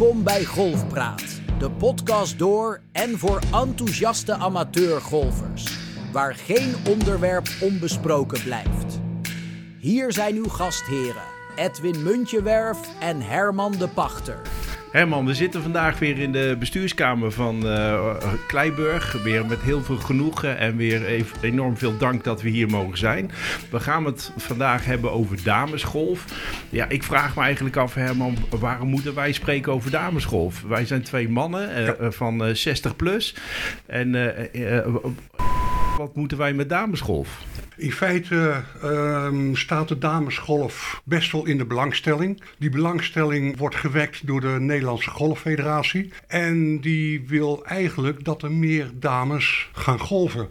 Welkom bij Golfpraat, de podcast door en voor enthousiaste amateurgolfers, waar geen onderwerp onbesproken blijft. Hier zijn uw gastheren, Edwin Muntjewerf en Herman de Pachter. Herman, we zitten vandaag weer in de bestuurskamer van uh, Kleiburg. Weer met heel veel genoegen en weer even enorm veel dank dat we hier mogen zijn. We gaan het vandaag hebben over damesgolf. Ja, ik vraag me eigenlijk af, Herman, waarom moeten wij spreken over damesgolf? Wij zijn twee mannen uh, ja. van 60 plus. En wat moeten wij met damesgolf? In feite uh, staat de damesgolf best wel in de belangstelling. Die belangstelling wordt gewekt door de Nederlandse Golffederatie. En die wil eigenlijk dat er meer dames gaan golven.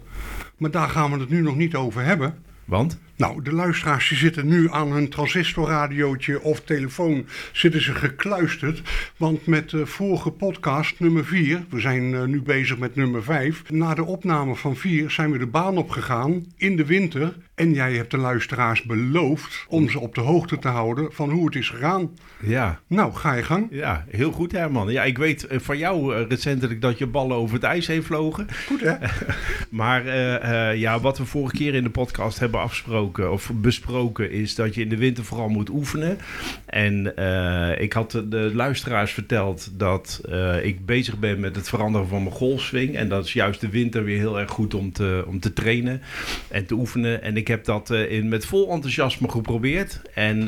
Maar daar gaan we het nu nog niet over hebben. Want? Nou, de luisteraars die zitten nu aan hun transistorradiootje of telefoon zitten ze gekluisterd. Want met de vorige podcast, nummer 4, we zijn uh, nu bezig met nummer 5. Na de opname van 4 zijn we de baan opgegaan in de winter. En jij hebt de luisteraars beloofd om ze op de hoogte te houden van hoe het is gegaan. Ja. Nou, ga je gang. Ja, heel goed Herman. Ja, ik weet uh, van jou uh, recentelijk dat je ballen over het ijs heeft vlogen. Goed hè? maar ja, wat we vorige keer in de podcast hebben afgesproken of besproken is dat je in de winter vooral moet oefenen. En uh, ik had de luisteraars verteld dat uh, ik bezig ben met het veranderen van mijn golfswing. En dat is juist de winter weer heel erg goed om te, om te trainen en te oefenen. En ik heb dat uh, in, met vol enthousiasme geprobeerd. En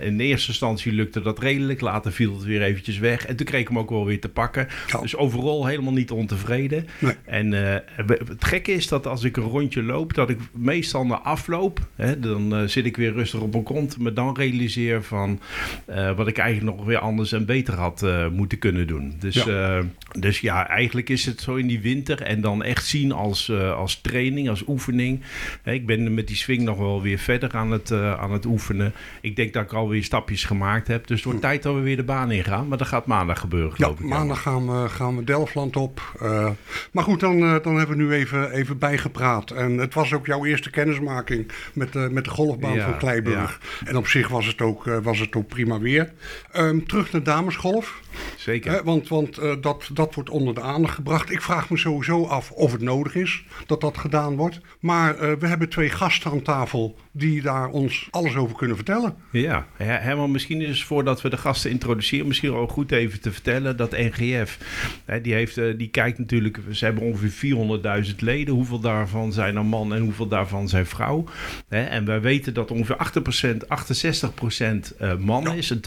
in eerste instantie lukte dat redelijk. Later viel het weer eventjes weg. En toen kreeg ik hem ook wel weer te pakken. Ja. Dus overal helemaal niet ontevreden. Nee. En het gekke is dat als ik een rondje loop, dat ik meestal na afloop Hè, dan uh, zit ik weer rustig op mijn kont. Maar dan realiseer van uh, wat ik eigenlijk nog weer anders en beter had uh, moeten kunnen doen. Dus ja. dus ja, eigenlijk is het zo in die winter. En dan echt zien als, als training, als oefening. Hè, ik ben met die swing nog wel weer verder aan het, aan het oefenen. Ik denk dat ik alweer stapjes gemaakt heb. Dus het wordt tijd dat we weer de baan ingaan. Maar dat gaat maandag gebeuren, ja, ik. maandag gaan we, gaan we Delftland op. maar goed, dan, dan hebben we nu even, even bijgepraat. En het was ook jouw eerste kennismaking met, uh, met de golfbaan ja, van Kleiburg. Ja. En op zich was het ook, uh, was het ook prima weer. Um, terug naar damesgolf. Zeker. Want want dat, dat wordt onder de aandacht gebracht. Ik vraag me sowieso af of het nodig is dat dat gedaan wordt. Maar we hebben twee gasten aan tafel die daar ons alles over kunnen vertellen. Ja, Herman, misschien is het voordat we de gasten introduceren, misschien ook goed even te vertellen dat NGF, hè, die, heeft, die kijkt natuurlijk, ze hebben ongeveer 400.000 leden. Hoeveel daarvan zijn er man en hoeveel daarvan zijn vrouw? Hè, en wij weten dat ongeveer 8%, 68% uh, man is en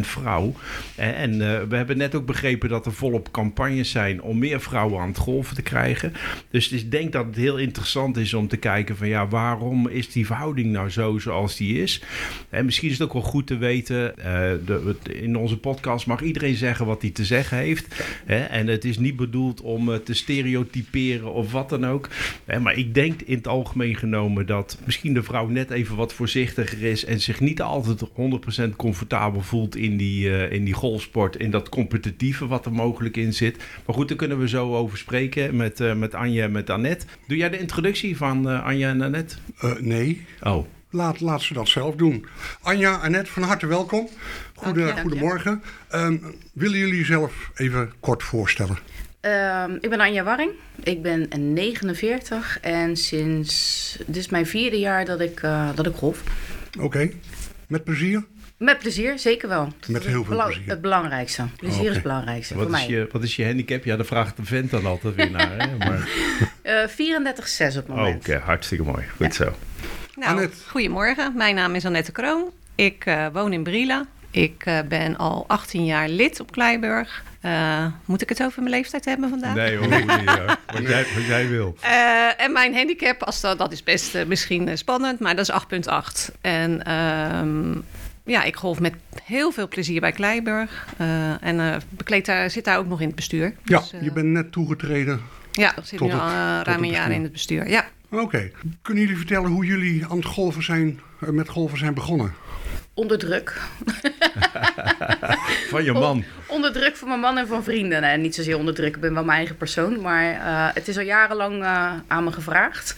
32% vrouw. En uh, we hebben net ook begrepen dat er volop campagnes zijn om meer vrouwen aan het golven te krijgen. Dus ik denk dat het heel interessant is om te kijken van ja, waarom is die verhouding nou zo zoals die is? En misschien is het ook wel goed te weten, uh, de, in onze podcast mag iedereen zeggen wat hij te zeggen heeft. Hè? En het is niet bedoeld om te stereotyperen of wat dan ook. Hè? Maar ik denk in het algemeen genomen dat misschien de vrouw net even wat voorzichtiger is en zich niet altijd 100% comfortabel voelt in die, uh, in die golfsport, in dat competitieve wat er mogelijk in zit. Maar goed, daar kunnen we zo over spreken met, uh, met Anja en met Annette. Doe jij de introductie van uh, Anja en Annette? nee. Oh. Laat, laat ze dat zelf doen. Anja, Annette, van harte welkom. Goede, dank je, goedemorgen. Um, willen jullie jezelf even kort voorstellen? Uh, ik ben Anja Warring. Ik ben 49 en sinds. Dit is mijn vierde jaar dat ik, uh, dat ik golf. Oké. Okay. Met plezier? Met plezier, zeker wel. Met heel veel plezier. Het belangrijkste. Plezier oh, okay. is het belangrijkste. Wat voor is, mij. je, wat is je handicap? Ja, daar vraagt de vent dan altijd weer naar. Hè? Maar... Uh, 34,6 op het moment. Oké, okay, hartstikke mooi. Goed ja. zo. Nou, Annette. goedemorgen. Mijn naam is Annette Kroon. Ik uh, woon in Brila. Ik uh, ben al 18 jaar lid op Kleiburg. Uh, moet ik het over mijn leeftijd hebben vandaag? Nee hoor, ja. wat, jij, wat jij wil. Uh, en mijn handicap, als dat, dat is best uh, misschien spannend, maar dat is 8,8. En um, ja, ik golf met heel veel plezier bij Kleiburg. en bekleed daar, zit daar ook nog in het bestuur. Ja, dus, je bent net toegetreden. Ja, ik zit nu al ruim een jaar in het bestuur. Ja. Oké. Okay. Kunnen jullie vertellen hoe jullie aan het golven zijn, met golven zijn begonnen? Onder druk. Van je man. Onder druk van mijn man en van vrienden. Nee, niet zozeer onder druk, ik ben wel mijn eigen persoon. Maar uh, het is al jarenlang uh, aan me gevraagd.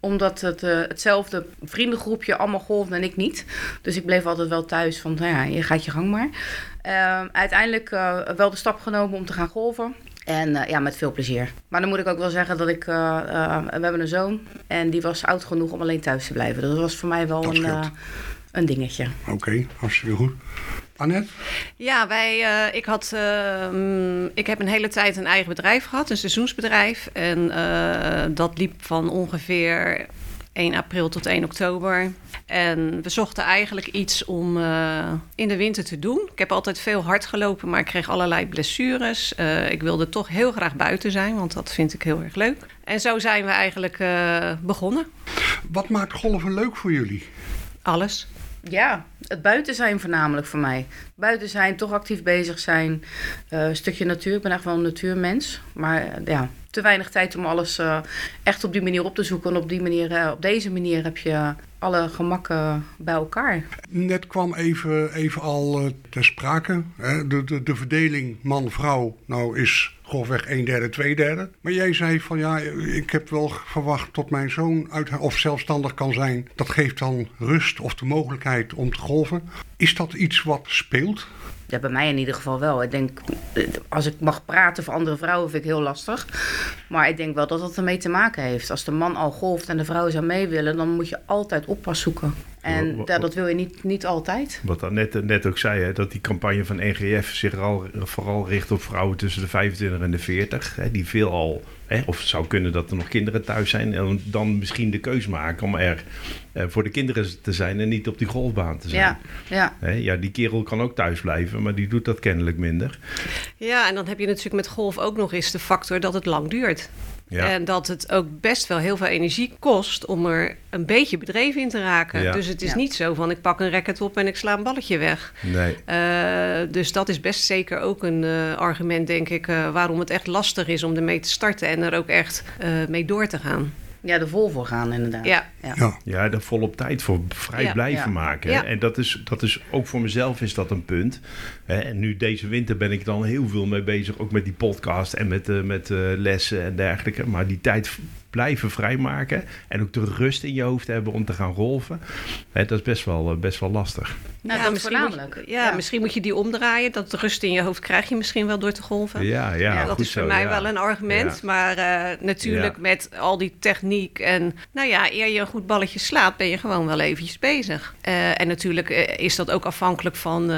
Omdat het uh, hetzelfde vriendengroepje allemaal golfde en ik niet. Dus ik bleef altijd wel thuis van, nou ja, je gaat je gang maar. Ehm, uiteindelijk wel de stap genomen om te gaan golven. En uh, ja, met veel plezier. Maar dan moet ik ook wel zeggen dat ik... Uh, uh, we hebben een zoon en die was oud genoeg om alleen thuis te blijven. Dus dat was voor mij wel een, een dingetje. Oké, okay, hartstikke goed. Annette? Ja, wij, uh, ik, had, uh, ik heb een hele tijd een eigen bedrijf gehad, een seizoensbedrijf. En uh, dat liep van ongeveer 1 april tot 1 oktober. En we zochten eigenlijk iets om uh, in de winter te doen. Ik heb altijd veel hard gelopen, maar ik kreeg allerlei blessures. Uh, ik wilde toch heel graag buiten zijn, want dat vind ik heel erg leuk. En zo zijn we eigenlijk uh, begonnen. Wat maakt golven leuk voor jullie? Alles. Ja, het buiten zijn voornamelijk voor mij. Buiten zijn, toch actief bezig zijn. Uh, een stukje natuur. Ik ben echt wel een natuurmens. Maar uh, ja, te weinig tijd om alles uh, echt op die manier op te zoeken. En op, die manier, op deze manier heb je alle gemakken bij elkaar. Net kwam even, even al ter sprake. Hè? De, de, de verdeling man-vrouw nou is grofweg een derde, twee derde. Maar jij zei van ja, ik heb wel verwacht tot mijn zoon uit, of zelfstandig kan zijn. Dat geeft dan rust of de mogelijkheid om te Is dat iets wat speelt? Ja, bij mij in ieder geval wel. Ik denk, als ik mag praten voor andere vrouwen, vind ik heel lastig. Maar ik denk wel dat dat ermee te maken heeft. Als de man al golft en de vrouw zou mee willen, dan moet je altijd oppas zoeken. En dat wil je niet, niet altijd. Wat dan net, net ook zei, hè, dat die campagne van NGF zich al, vooral richt op vrouwen tussen de 25 en de 40. Hè, die veel al, hè, of het zou kunnen dat er nog kinderen thuis zijn. En dan misschien de keus maken om er eh, voor de kinderen te zijn en niet op die golfbaan te zijn. Ja, ja. Hè, ja, die kerel kan ook thuis blijven, maar die doet dat kennelijk minder. Ja, en dan heb je natuurlijk met golf ook nog eens de factor dat het lang duurt. Ja. En dat het ook best wel heel veel energie kost om er een beetje bedreven in te raken. Ja. Dus het is ja. niet zo van ik pak een racket op en ik sla een balletje weg. Nee. Uh, dus dat is best zeker ook een uh, argument, denk ik, uh, waarom het echt lastig is om ermee te starten en er ook echt mee door te gaan. Ja, er vol voor gaan inderdaad. Ja, ja. ja. er volop tijd voor vrij ja. blijven maken. Ja. En dat is, dat is ook voor mezelf is dat een punt. En nu deze winter ben ik dan heel veel mee bezig. Ook met die podcast en met, uh, met uh, lessen en dergelijke. Maar die tijd blijven vrijmaken. En ook de rust in je hoofd hebben om te gaan golven. Hè, dat is best wel, best wel lastig. Nou, ja, misschien moet, je, ja, ja, misschien moet je die omdraaien. Dat rust in je hoofd krijg je misschien wel door te golven. Ja, ja, ja dat is voor zo, mij wel een argument. Maar uh, natuurlijk met al die techniek. En nou ja, eer je een goed balletje slaat, ben je gewoon wel eventjes bezig. Uh, en natuurlijk uh, is dat ook afhankelijk van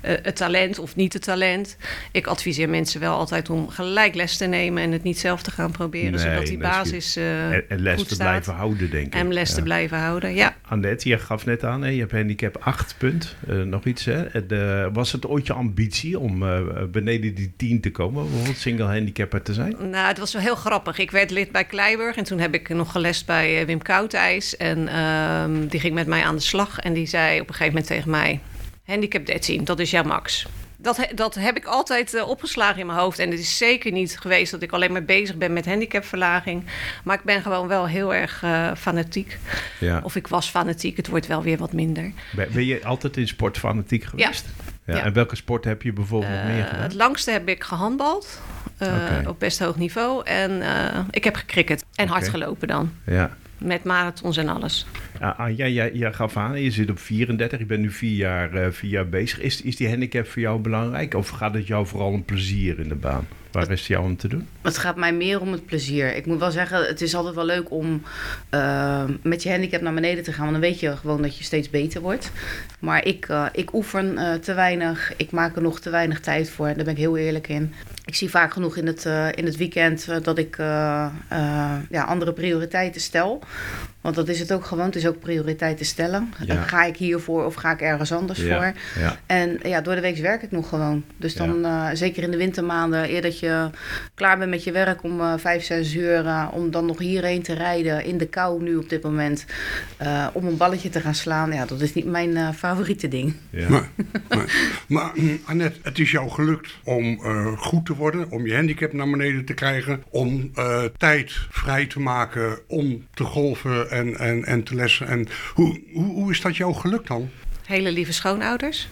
het talent of niet het talent. Ik adviseer mensen wel altijd om gelijk les te nemen en het niet zelf te gaan proberen. Nee, zodat die basis en, en les te blijven houden, denk ik. En les ja. te blijven houden, ja. Annette, je gaf net aan, hè, je hebt handicap 8 punt. Uh, nog iets, hè? De, was het ooit je ambitie om uh, beneden die 10 te komen? Bijvoorbeeld single handicapper te zijn? Nou, het was wel heel grappig. Ik werd lid bij Kleiburg en toen heb ik nog gelest bij Wim Koudijs. En um, die ging met mij aan de slag en die zei op een gegeven moment tegen mij... Handicap 13, dat is jouw max. Dat, dat heb ik altijd uh, opgeslagen in mijn hoofd. En het is zeker niet geweest dat ik alleen maar bezig ben met handicapverlaging. Maar ik ben gewoon wel heel erg uh, fanatiek. Ja. Of ik was fanatiek, het wordt wel weer wat minder. Ben, ben je altijd in sport fanatiek geweest? Ja. ja. En welke sport heb je bijvoorbeeld nog meer gedaan? Het langste heb ik gehandbald. Okay. Op best hoog niveau. En ik heb gecricket. En okay. hard gelopen dan. Ja. Met marathons en alles. Ja, ah, jij, jij, jij gaf aan, je zit op 34, je bent nu vier jaar, uh, vier jaar bezig. Is, is die handicap voor jou belangrijk? Of gaat het jou vooral om plezier in de baan? Waar is het jou om te doen? Het gaat mij meer om het plezier. Ik moet wel zeggen, het is altijd wel leuk om uh, met je handicap naar beneden te gaan. Want dan weet je gewoon dat je steeds beter wordt. Maar ik, uh, ik oefen uh, te weinig. Ik maak er nog te weinig tijd voor. Daar ben ik heel eerlijk in. Ik zie vaak genoeg in het, in het weekend dat ik ja, andere prioriteiten stel. Want dat is het ook gewoon. Het is ook prioriteiten stellen. Ja. Ga ik hiervoor of ga ik ergens anders Ja, voor? ja. En ja, door de week werk ik nog gewoon. Dus dan, Ja. eh, zeker in de wintermaanden, eer dat je klaar bent met je werk om eh, vijf, zes uur, eh, om dan nog hierheen te rijden in de kou nu op dit moment, eh, om een balletje te gaan slaan. Ja, dat is niet mijn eh, favoriete ding. Ja. Nee, nee. Maar Annette, het is jou gelukt om eh, goed te worden, om je handicap naar beneden te krijgen, om eh, tijd vrij te maken om te golven en, en, en te lessen. En hoe, hoe, hoe is dat jou gelukt dan? Hele lieve schoonouders.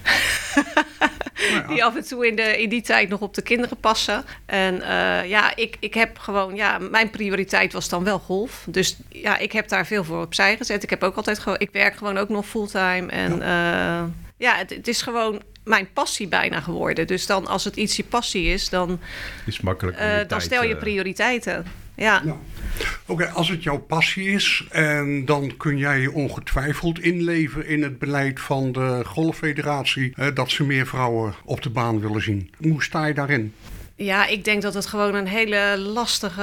ja. die af en toe in, de, in die tijd nog op de kinderen passen. En eh, ja, ik, ik heb gewoon, ja, mijn prioriteit was dan wel golf. Dus ja, ik heb daar veel voor opzij gezet. Ik heb ook altijd gewoon, ik werk gewoon ook nog fulltime. En ja, ja het, het is gewoon mijn passie bijna geworden. Dus dan als het iets je passie is, dan, is makkelijk uh, dan tijd, stel je uh, prioriteiten. Ja. ja. Oké, als het jouw passie is, en dan kun jij ongetwijfeld inleven in het beleid van de Golffederatie uh, dat ze meer vrouwen op de baan willen zien. Hoe sta je daarin? Ja, ik denk dat het gewoon een hele lastige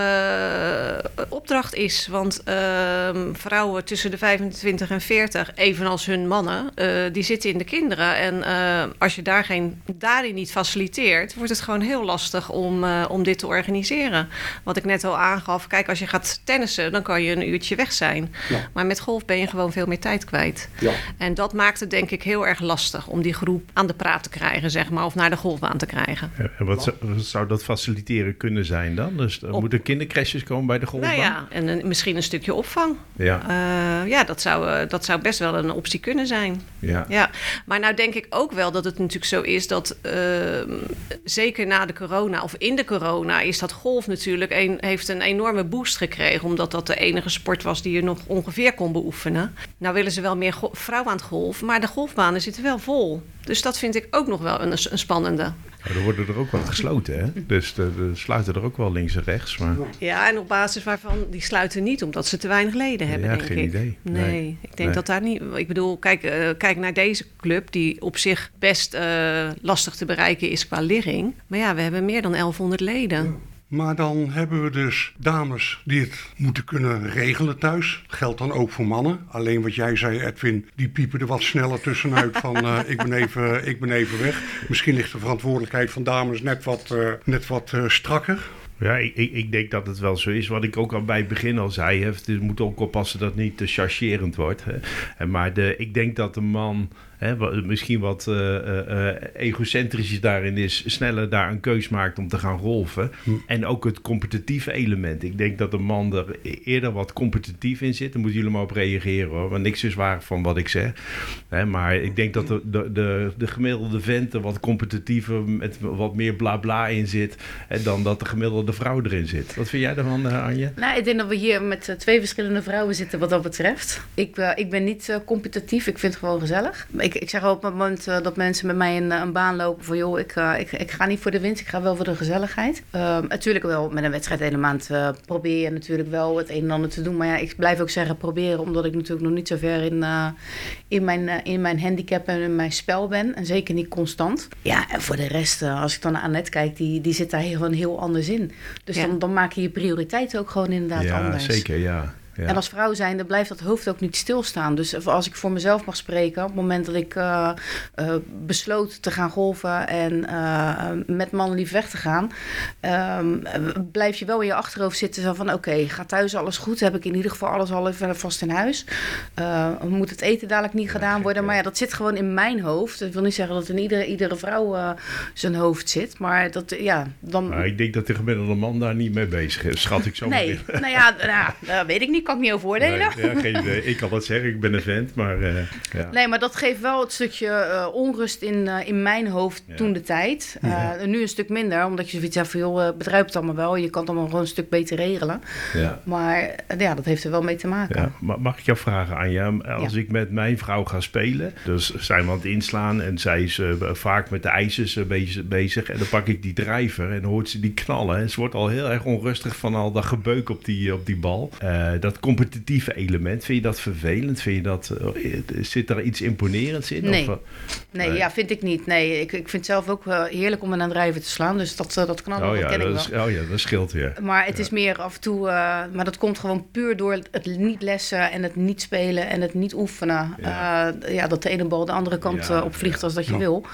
eh, opdracht is. Want uh, vrouwen tussen de 25 en 40, evenals hun mannen, uh, die zitten in de kinderen. En uh, als je daar geen, daarin niet faciliteert, wordt het gewoon heel lastig om, om dit te organiseren. Wat ik net al aangaf, kijk, als je gaat tennissen, dan kan je een uurtje weg zijn. Ja. Maar met golf ben je gewoon veel meer tijd kwijt. Ja. En dat maakt het denk ik heel erg lastig om die groep aan de praat te krijgen, zeg maar, of naar de golfbaan te krijgen. Ja, en wat, wat zou dat faciliteren kunnen zijn dan? Dus er Op- moeten kindercrashes komen bij de golfbaan? Nou ja, en een- misschien een stukje opvang. Ja, Eh, ja, dat zou, eh, dat zou best wel een optie kunnen zijn. ja. Ja, maar nou denk ik ook wel dat het natuurlijk zo is dat ehm, zeker na de corona of in de corona is dat golf natuurlijk een, heeft een enorme boost gekregen, omdat dat de enige sport was die je nog ongeveer kon beoefenen. Nou willen ze wel meer vrouwen aan het golf, maar de golfbanen zitten wel vol. Dus dat vind ik ook nog wel een, een spannende. Nou, er worden er ook wel gesloten, hè? Dus de, de sluiten er ook wel links en rechts. Maar Ja, en op basis waarvan die sluiten niet omdat ze te weinig leden hebben, Ja, denk geen ik. idee. Nee, Nee. ik denk Nee. dat daar niet. Ik bedoel, kijk, eh, kijk naar deze club, die op zich best eh, lastig te bereiken is qua ligging. Maar ja, we hebben meer dan 1100 leden. Maar dan hebben we dus dames die het moeten kunnen regelen thuis. Geldt dan ook voor mannen. Alleen wat jij zei, Edwin, die piepen er wat sneller tussenuit van eh, ik, ben even, ik ben even weg. Misschien ligt de verantwoordelijkheid van dames net wat, eh, net wat eh, strakker. ja, ik, ik, ik denk dat het wel zo is. Wat ik ook al bij het begin al zei. Hè, we moeten ook oppassen dat het niet te chargerend wordt. Hè. En Maar de, ik denk dat de man hè, misschien wat eh, eh, eh, egocentrisch daarin is. Sneller daar een keus maakt om te gaan golfen. En ook het competitieve element. Ik denk dat de man er e- eerder wat competitief in zit. Daar moeten jullie maar op reageren hoor. Want niks is waar van wat ik zeg. Hè, maar ik denk dat de, de, de, de gemiddelde vent er wat competitiever met wat meer bla bla in zit. Hè, dan dat de gemiddelde vrouw erin zit. Wat vind jij daarvan, Anje? Nou, ik denk dat we hier met twee verschillende vrouwen zitten wat dat betreft. Ik, eh, ik ben niet eh, competitief, ik vind het gewoon gezellig. Ik, ik zeg ook op het moment eh, dat mensen met mij een, eh, een baan lopen van... joh, ik, eh, ik, ik ga niet voor de winst, ik ga wel voor de gezelligheid. Ehm, natuurlijk wel, met een wedstrijd hele maand probeer je natuurlijk wel het een en ander te doen. Maar ja, ik blijf ook zeggen proberen, omdat ik natuurlijk nog niet zo ver in, in, mijn, in mijn handicap en in mijn spel ben. En zeker niet constant. Ja, en voor de rest, als ik dan naar Annette kijk, die, die zit daar gewoon heel anders in. Dus Ja. dan, dan maak je je prioriteiten ook gewoon inderdaad ja, anders. zeker, ja. Ja. En als vrouw zijnde blijft dat hoofd ook niet stilstaan. Dus als ik voor mezelf mag spreken, op het moment dat ik eh, eh, besloot te gaan golven en eh, met mannen lief weg te gaan, ehm, blijf je wel in je achterhoofd zitten zo van oké, gaat thuis alles goed? Heb ik in ieder geval alles al even vast in huis? Moet het eten dadelijk niet gedaan worden? Maar ja, dat zit gewoon in mijn hoofd. Dat wil niet zeggen dat in iedere, iedere vrouw zijn hoofd zit, maar dat ja, dan. Maar ik denk dat de gemiddelde man daar niet mee bezig is, schat ik zo Nee, nou ja, nou, dat weet ik niet, kan ik niet over oordelen. Nee, ja, geen idee. Ik kan wat zeggen, ik ben een vent, maar eh, ja. Nee, maar dat geeft wel het stukje eh, onrust in, eh, in mijn hoofd Ja. toen de tijd. Eh, Nu een stuk minder, omdat je zoiets hebt van... joh, eh, bedrijf het allemaal wel. Je kan het allemaal gewoon een stuk beter regelen. ja. Maar ja, dat heeft er wel mee te maken. Ja, ma- mag ik jou vragen, Anja? Als ik met mijn vrouw ga spelen, dus zijn we aan het inslaan en zij is eh, vaak met de ijzers bezig, bezig en dan pak ik die drijver en dan hoort ze die knallen. En ze wordt al heel erg onrustig van al dat gebeuk op die, op die bal. Eh, dat competitieve element, vind je dat vervelend? Vind je dat, eh, zit daar iets imponerends in? Nee. Of, eh, Nee, Nee. ja, vind ik niet. Nee, ik, ik vind het zelf ook heerlijk om een drijver te slaan. Dus dat, eh, dat knallen, oh, dat ja, ken ik dat is, oh ja, dat scheelt weer. Maar het is meer af en toe, eh, maar dat komt gewoon puur door het niet lessen en het niet spelen en het niet oefenen. Ja. Ja, ja dat de ene bal de andere kant Ja, opvliegt ja. als dat je wil.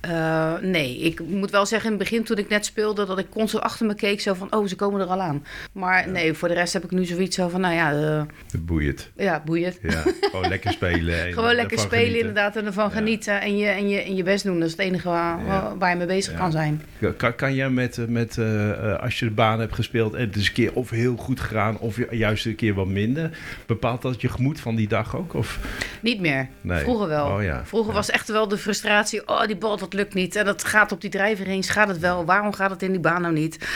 Eh, nee, ik moet wel zeggen in het begin toen ik net speelde dat ik constant achter me keek zo van, oh ze komen er al aan. Maar nee, voor de rest heb ik nu zoiets zo van, nou ja, ja, eh, Boeiend. ja gewoon lekker spelen. en Gewoon lekker spelen genieten. inderdaad en ervan Ja. genieten en je, en, je, en je best doen. Dat is het enige waar, Ja. waar je mee bezig kan zijn. Kan, kan jij met, eh, met eh, als je de baan hebt gespeeld en het is een keer of heel goed gegaan of ju- juist een keer wat minder, bepaalt dat je gemoed van die dag ook? Of? Niet meer. Nee. Vroeger wel. Oh ja. Vroeger was echt wel de frustratie. Oh, die bal, dat lukt niet. En dat gaat op die drijver heen. Gaat het wel? Waarom gaat het in die baan nou niet?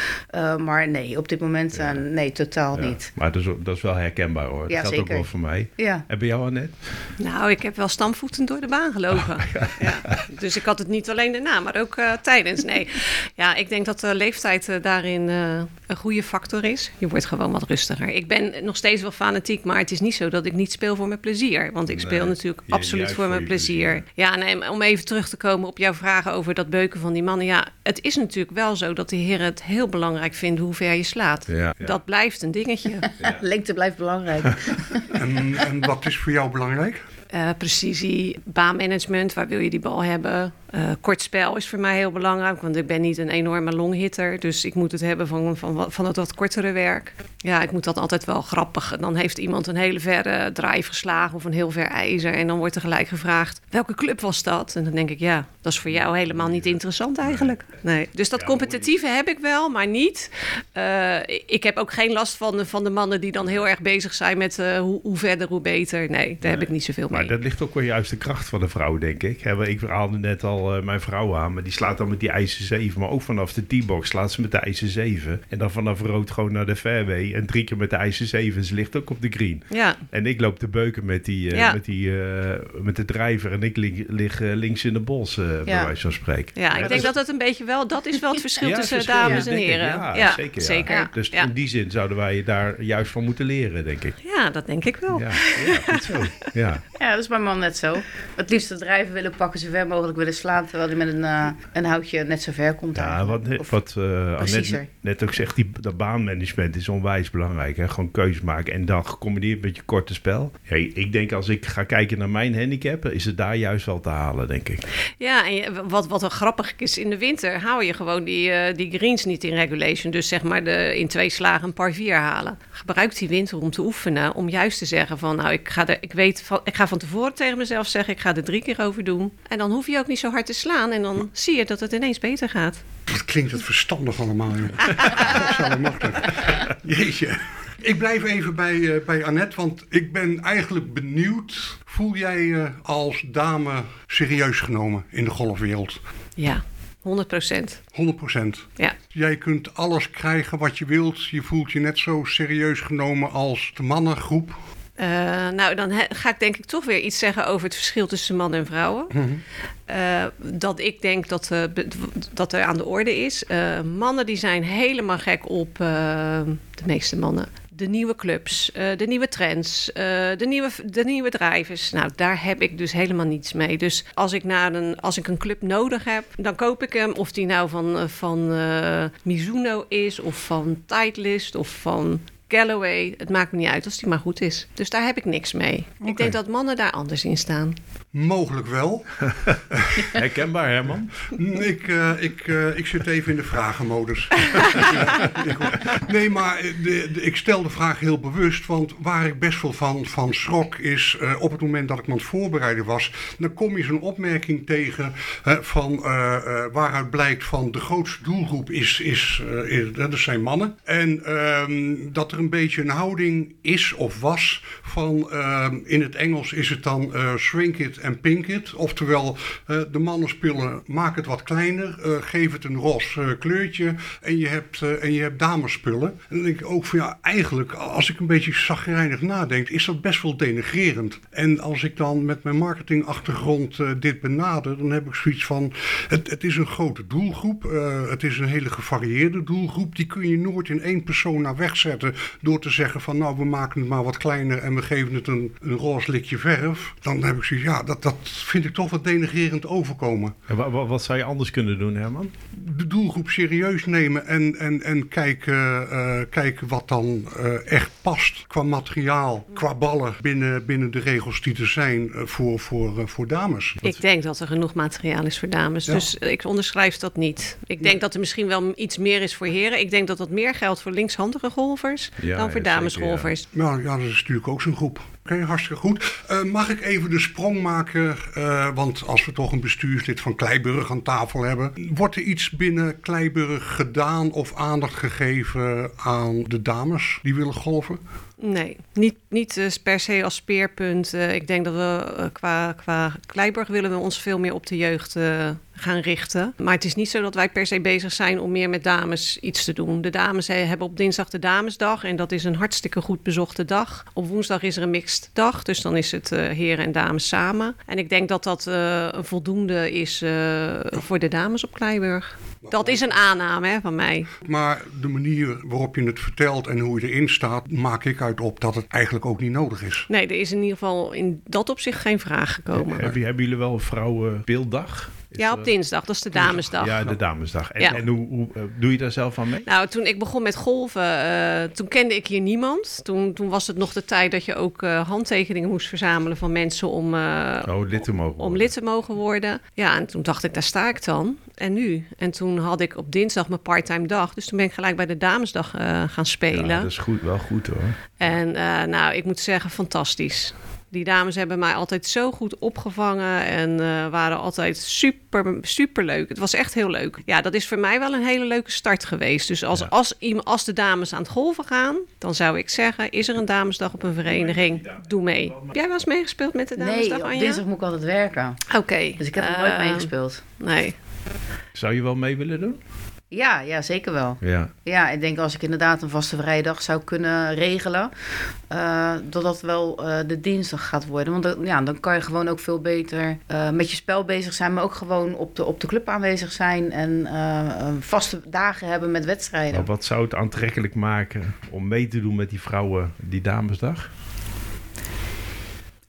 Maar nee, op dit moment, nee, totaal niet. Maar dat is, dat is wel herkenbaar hoor. Dat Ja, geldt ook wel voor mij. Ja. En bij jou Annette? Nou, ik heb wel stampvoeten door de baan gelopen. ja. Dus ik had het niet alleen daarna, maar ook eh, tijdens. Nee, ja, ik denk dat de leeftijd eh, daarin eh, een goede factor is. Je wordt gewoon wat rustiger. Ik ben nog steeds wel fanatiek, maar het is niet zo dat ik niet speel voor mijn plezier. Want ik Nee, speel natuurlijk absoluut voor voor mijn plezier. plezier. Ja, nee, om even terug te komen op jouw vragen over dat beuken van die mannen. Ja, het is natuurlijk wel zo dat de heren het heel belangrijk vinden hoe ver je slaat. Ja, ja. Dat blijft een dingetje. Lengte blijft belangrijk. En, en wat is voor jou belangrijk? Eh, precisie, baanmanagement, waar wil je die bal hebben? Eh, kort spel is voor mij heel belangrijk, want ik ben niet een enorme longhitter. Dus ik moet het hebben van, van, van het wat kortere werk. Ja, ik moet dat altijd wel grappig. Dan heeft iemand een hele verre draai geslagen of een heel ver ijzer. En dan wordt er gelijk gevraagd, welke club was dat? En dan denk ik, ja, dat is voor jou helemaal niet interessant eigenlijk. Nee. Dus dat competitieve heb ik wel, maar niet. Eh, ik heb ook geen last van de, van de mannen die dan heel erg bezig zijn met hoe, hoe verder, hoe beter. Nee, daar heb ik niet zoveel mee. Maar dat ligt ook wel juist de kracht van de vrouw, denk ik. Ik haalde net al eh, mijn vrouw aan, maar die slaat dan met die ijzer 7. Maar ook vanaf de T-box slaat ze met de ijzer 7. En dan vanaf rood gewoon naar de fairway. En drie keer met de ijzer 7. Ze ligt ook op de green. Ja, En ik loop te beuken met, die, eh, Ja. met, die, eh, met de drijver. En ik lig, lig links in de bos, bij wijze van spreken. ja ik denk dat het een beetje wel, dat is wel het verschil tussen verschil, dames en heren. Ja, zeker, zeker. Dus in die zin zouden wij daar juist van moeten leren, denk ik. Ja, dat denk ik wel. Ja, ja goed zo. Ja. Ja, dat is mijn man net zo. Het liefst het drijven willen pakken, zo ver mogelijk willen slaan. Terwijl hij met een, eh, een houtje net zo ver komt. Ja, eigenlijk. wat, Of- wat eh, Annette net ook zegt, die, dat baanmanagement is onwijs belangrijk. Hè? Gewoon keuzes maken en dan gecombineerd met je korte spel. Ja, ik denk als ik ga kijken naar mijn handicap, is het daar juist wel te halen, denk ik. Ja, en je- wat, wat wel grappig is, in de winter hou je gewoon die, eh, die greens niet in regulation. Dus zeg maar de, in twee slagen een par vier halen. Gebruik die winter om te oefenen. Om juist te zeggen van, nou, ik ga, er, ik weet van, ik ga van tevoren tegen mezelf zeggen, ik ga er drie keer over doen. En dan hoef je ook niet zo hard te slaan. En dan zie je dat het ineens beter gaat. Wat klinkt het verstandig allemaal, joh. Dat allemachtig. Jeetje. Ik blijf even bij, eh, bij Annette, want ik ben eigenlijk benieuwd. Voel jij je als dame serieus genomen in de golfwereld? Ja, 100 procent. 100 procent. Ja. Jij kunt alles krijgen wat je wilt. Je voelt je net zo serieus genomen als de mannengroep. Eh, nou, dan he- ga ik denk ik toch weer iets zeggen over het verschil tussen mannen en vrouwen. Eh, dat ik denk dat, eh, dat er aan de orde is. Mannen die zijn helemaal gek op, de meeste mannen, de nieuwe clubs, de nieuwe trends, de, nieuwe, de nieuwe drijvers. Nou, daar heb ik dus helemaal niets mee. Dus als ik, naar een, als ik een club nodig heb, dan koop ik hem. Of die nou van, van Mizuno is, of van Titleist, of van Galloway. Het maakt me niet uit als die maar goed is. Dus daar heb ik niks mee. Ik denk dat mannen daar anders in staan. Mogelijk wel. Herkenbaar, Herman? Ik, eh, ik, eh, ik zit even in de vragenmodus. nee, maar de, de- ik stel de vraag heel bewust. Want waar ik best wel van, van schrok is... eh, op het moment dat ik me aan het voorbereiden was... dan kom je zo'n opmerking tegen... eh, van, eh, eh, waaruit blijkt van de grootste doelgroep is... is, eh, is dat zijn mannen. En ehm, dat er een beetje een houding is of was... van ehm, in het Engels is het dan eh, shrink it en pink it. Oftewel, eh, de mannenspullen maak het wat kleiner, eh, geef het een roze eh, kleurtje en je hebt, eh, en je hebt damesspullen. En denk ik ook van ja, eigenlijk, als ik een beetje zagrijnig nadenk, is dat best wel denigrerend. En als ik dan met mijn marketingachtergrond eh, dit benader, dan heb ik zoiets van, het, het is een grote doelgroep, eh, het is een hele gevarieerde doelgroep, die kun je nooit in één persoon naar wegzetten door te zeggen van nou, we maken het maar wat kleiner en we geven het een, een roze likje verf. Dan heb ik zoiets, ja, dat, dat vind ik toch wat denigrerend overkomen. En wa- wa- wat zou je anders kunnen doen, Herman? De doelgroep serieus nemen en, en, en kijken, eh, kijken wat dan eh, echt past qua materiaal, qua ballen binnen, binnen de regels die er zijn eh, voor, voor, eh, voor dames. Ik denk dat er genoeg materiaal is voor dames. Ja. Dus ik onderschrijf dat niet. Ik denk dat er misschien wel iets meer is voor heren. Ik denk dat dat meer geldt voor linkshandige golfers. Ja, dan voor ja, damesgolfers. Nou ja, dat is natuurlijk ook zo'n groep. Hartstikke goed. Eh, mag ik even de sprong maken? eh, want als we toch een bestuurslid van Kleiburg aan tafel hebben. Wordt er iets binnen Kleiburg gedaan of aandacht gegeven aan de dames die willen golven? Nee, niet, niet eh, per se als speerpunt. Ik denk dat we qua, qua Kleiburg willen we ons veel meer op de jeugd gaan richten. Maar het is niet zo dat wij per se bezig zijn om meer met dames iets te doen. De dames hebben op dinsdag de Damesdag en dat is een hartstikke goed bezochte dag. Op woensdag is er een mixed dag, dus dan is het eh, heren en dames samen. En ik denk dat dat eh, een voldoende is eh, voor de dames op Kleiburg. Dat is een aanname hè, van mij. Maar de manier waarop je het vertelt en hoe je erin staat, maak ik uit op dat het eigenlijk ook niet nodig is. Nee, er is in ieder geval in dat opzicht geen vraag gekomen. Hebben, hebben jullie wel een vrouwenbeelddag? Ja, op dinsdag. Dat is de damesdag. Ja, de damesdag. En, Ja. en hoe, hoe eh, doe je daar zelf aan mee? Nou, toen ik begon met golven, eh, toen kende ik hier niemand. Toen, toen was het nog de tijd dat je ook eh, handtekeningen moest verzamelen van mensen om, eh, Oh, lid te mogen om worden. lid te mogen worden. Ja, en toen dacht ik, daar sta ik dan. En nu? En toen had ik op dinsdag mijn parttime dag. Dus toen ben ik gelijk bij de damesdag eh, gaan spelen. Ja, dat is goed, wel goed hoor. En eh, nou, ik moet zeggen, fantastisch. Die dames hebben mij altijd zo goed opgevangen en eh, waren altijd super, super leuk. Het was echt heel leuk. Ja, dat is voor mij wel een hele leuke start geweest. Dus als, Ja. als, iem- als de dames aan het golven gaan, dan zou ik zeggen: is er een damesdag op een vereniging? Doe mee. Heb jij wel eens meegespeeld met de damesdag, Nee, op Anja? dinsdag moet ik altijd werken. Oké. Dus ik heb nooit Eh, meegespeeld. Nee. Zou je wel mee willen doen? Ja, ja, zeker wel. Ja. Ja, ik denk als ik inderdaad een vaste vrijdag zou kunnen regelen, eh, dat dat wel eh, de dinsdag gaat worden. Want dan, ja, dan kan je gewoon ook veel beter eh, met je spel bezig zijn, maar ook gewoon op de, op de club aanwezig zijn en vaste dagen hebben met wedstrijden. Maar wat zou het aantrekkelijk maken om mee te doen met die vrouwen die damesdag?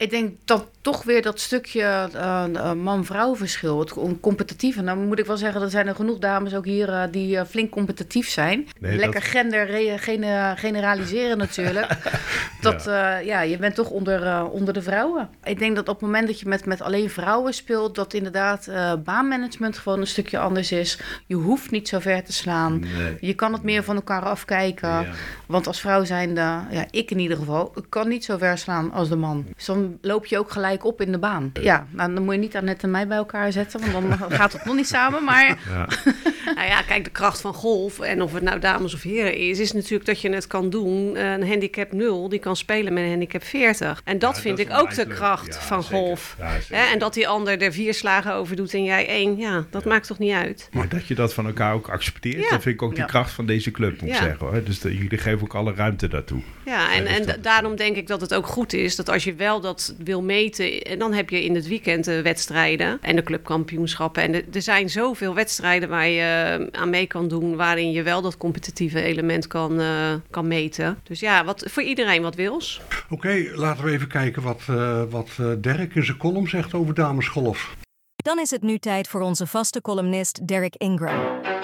Ik denk dat toch weer dat stukje eh, eh, man-vrouw verschil, het com- competitieve. Nou moet ik wel zeggen, er zijn er genoeg dames ook hier eh, die flink competitief zijn. Nee, Lekker dat- gender re- gene- generaliseren natuurlijk. dat, ja. ja, je bent toch onder, eh, onder de vrouwen. Ik denk dat op het moment dat je met, met alleen vrouwen speelt, dat inderdaad eh, baanmanagement gewoon een stukje anders is. Je hoeft niet zo ver te slaan. Nee. Je kan het meer van elkaar afkijken. Ja. Want als vrouw zijnde, ja, ik in ieder geval, ik kan niet zo ver slaan als de man. Dus dan loop je ook gelijk op in de baan. Ja, nou, dan moet je niet Annette en mij bij elkaar zetten, want dan gaat het nog niet samen. Maar Ja. Nou ja, kijk, de kracht van golf, en of het nou dames of heren is, is natuurlijk dat je het kan doen. Een handicap 0, die kan spelen met een handicap 40. En dat Ja, vind dat ik ook de kracht Ja, van zeker. golf. Ja, en dat die ander er vier slagen over doet en jij één, ja, dat maakt toch niet uit? Maar dat je dat van elkaar ook accepteert, Ja. dat vind ik ook de kracht van deze club, moet ik Ja. zeggen. Hoor. Dus de- jullie geven ook alle ruimte daartoe. Ja, en, dus en dat- daarom denk ik dat het ook goed is dat als je wel dat wil meten, en dan heb je in het weekend de wedstrijden en de clubkampioenschappen. En er- er zijn zoveel wedstrijden waar je eh, aan mee kan doen, waarin je wel dat competitieve element kan, eh, kan meten. Dus ja, wat, voor iedereen wat wils. Oké, laten we even kijken wat, eh, wat eh, Dirk in zijn column zegt over damesgolf. Dan is het nu tijd voor onze vaste columnist Derek Ingram.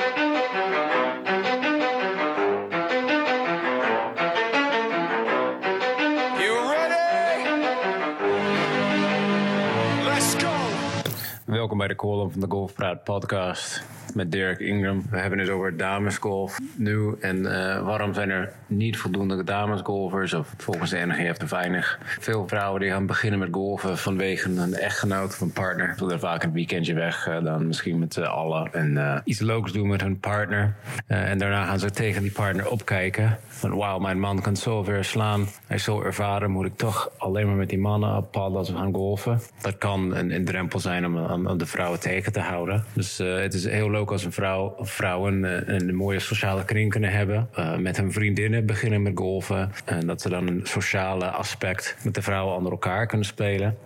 Welkom bij de column van de Golfpraat podcast met Dirk Ingram. We hebben het over damesgolf nu en eh, waarom zijn er niet voldoende damesgolfers of volgens de NGF te weinig. Veel vrouwen die gaan beginnen met golfen vanwege een echtgenoot of een partner. Ze willen vaak een weekendje weg, eh, dan misschien met z'n allen en eh, iets leuks doen met hun partner. En daarna gaan ze tegen die partner opkijken. Van wauw, mijn man kan zo ver slaan. Hij is zo ervaren, moet ik toch alleen maar met die mannen op pad als we gaan golfen. Dat kan een, een drempel zijn om, om, de vrouwen tegen te houden. Dus eh, het is heel leuk als een vrouw vrouwen eh, een mooie sociale kring kunnen hebben. Eh, met hun vriendinnen beginnen met golfen. En dat ze dan een sociale aspect met de vrouwen onder elkaar kunnen spelen.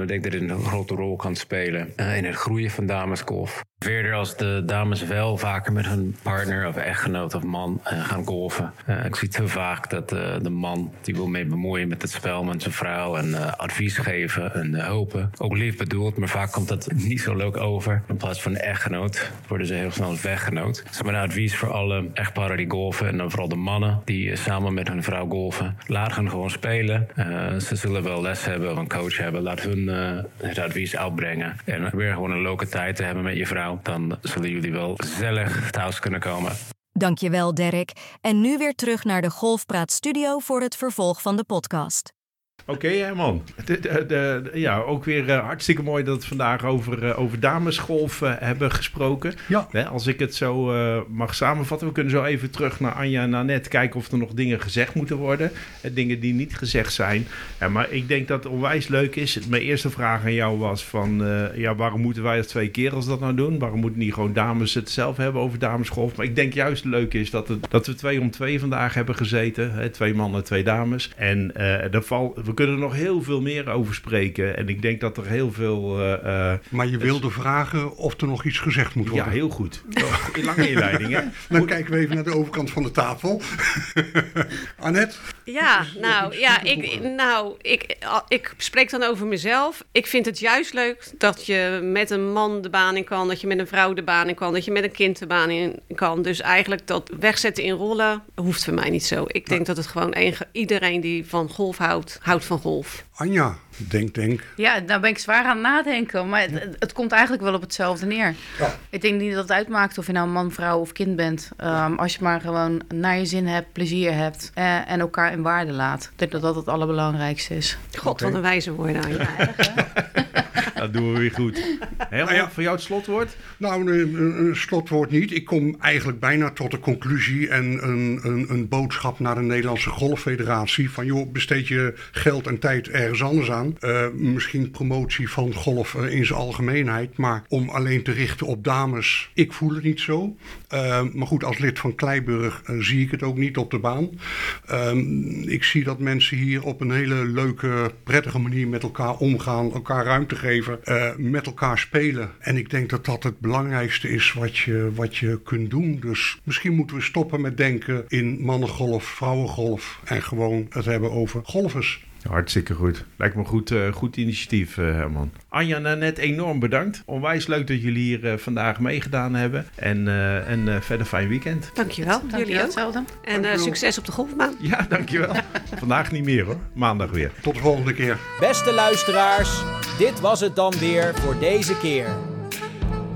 Ik denk dat dit een grote rol kan spelen in het groeien van damesgolf. Verder als de dames wel vaker met hun partner of echtgenoot of man eh, gaan golfen. Eh, ik zie te vaak dat eh, de man die wil mee bemoeien met het spel met zijn vrouw en advies geven en hulpen. Ook lief bedoeld, maar vaak komt dat niet zo leuk over. In plaats van echtgenoot worden ze heel snel weggenoot. Dus mijn advies voor alle echtparen die golfen en dan vooral de mannen die samen met hun vrouw golfen. Laat hen gewoon spelen. Ze zullen wel les hebben of een coach hebben. Laat hun het advies uitbrengen. En probeer gewoon een leuke tijd te hebben met je vrouw. Dan zullen jullie wel gezellig thuis kunnen komen. Dankjewel, Dirk. En nu weer terug naar de Golfpraat Studio voor het vervolg van de podcast. Oké, Herman. De, de, de- ja, ook weer eh, hartstikke mooi dat we vandaag over, eh, over damesgolf eh, hebben gesproken. Ja. Hè, als ik het zo eh, mag samenvatten, we kunnen zo even terug naar Anja en Annette, kijken of er nog dingen gezegd moeten worden. En dingen die niet gezegd zijn. Ja, maar ik denk dat het onwijs leuk is. Mijn eerste vraag aan jou was van, eh, ja, waarom moeten wij als twee kerels dat nou doen? Waarom moeten niet gewoon dames het zelf hebben over damesgolf? Maar ik denk juist het leuke is dat, het, dat we twee om twee vandaag hebben gezeten. Hè, twee mannen, twee dames. En eh er val, we kunnen er nog heel veel meer over spreken. En ik denk dat er heel veel... eh, eh, Maar je wilde vragen of er nog iets gezegd moet ja, worden. heel goed. In lange inleiding, hè? Dan kijken we even naar de overkant van de tafel. Annette? Ja, nou, ja, ik, nou ik, ik spreek dan over mezelf. Ik vind het juist leuk dat je met een man de baan in kan, dat je met een vrouw de baan in kan, dat je met een kind de baan in kan. Dus eigenlijk dat wegzetten in rollen hoeft voor mij niet zo. Ik denk dat het gewoon een, iedereen die van golf houdt, houdt van golf. Anja, denk, denk. Ja, daar ben ik zwaar aan het nadenken. Maar het, komt eigenlijk wel op hetzelfde neer. Ja. Ik denk niet dat het uitmaakt of je nou man, vrouw of kind bent. Ehm, als je maar gewoon naar je zin hebt, plezier hebt eh, en elkaar in waarde laat. Ik denk dat dat het allerbelangrijkste is. God, Oké. wat een wijze woorden aan je. Dat doen we weer goed. Herman, Nou ja. voor jou het slotwoord? Nou, een, slotwoord niet. Ik kom eigenlijk bijna tot de conclusie en een, een, een boodschap naar de Nederlandse Golffederatie. Van joh, besteed je geld en tijd ergens anders aan. Eh, misschien promotie van golf in zijn algemeenheid. Maar om alleen te richten op dames, ik voel het niet zo. Eh, maar goed, als lid van Kleiburg eh, zie ik het ook niet op de baan. Ehm, ik zie dat mensen hier op een hele leuke, prettige manier met elkaar omgaan, elkaar ruimte geven, eh, met elkaar spelen. En ik denk dat dat het belangrijkste is wat je, wat je kunt doen. Dus misschien moeten we stoppen met denken in mannengolf, vrouwengolf en gewoon het hebben over golfers. Hartstikke goed. Lijkt me een goed, eh, goed initiatief, eh, Herman. Anja en Annette, enorm bedankt. Onwijs leuk dat jullie hier eh, vandaag meegedaan hebben. En, eh, en eh, verder fijn weekend. Dankjewel, Dank je jullie ook. hetzelfde. En eh, Dankjewel. succes op de golfbaan. Ja, dankjewel. vandaag niet meer hoor. Maandag weer. Tot de volgende keer. Beste luisteraars, dit was het dan weer voor deze keer.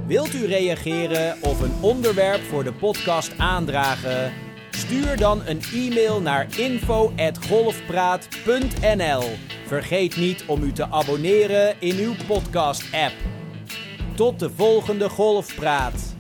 Wilt u reageren of een onderwerp voor de podcast aandragen? Stuur dan een e-mail naar info@golfpraat.nl. Vergeet niet om u te abonneren in uw podcast-app. Tot de volgende Golfpraat.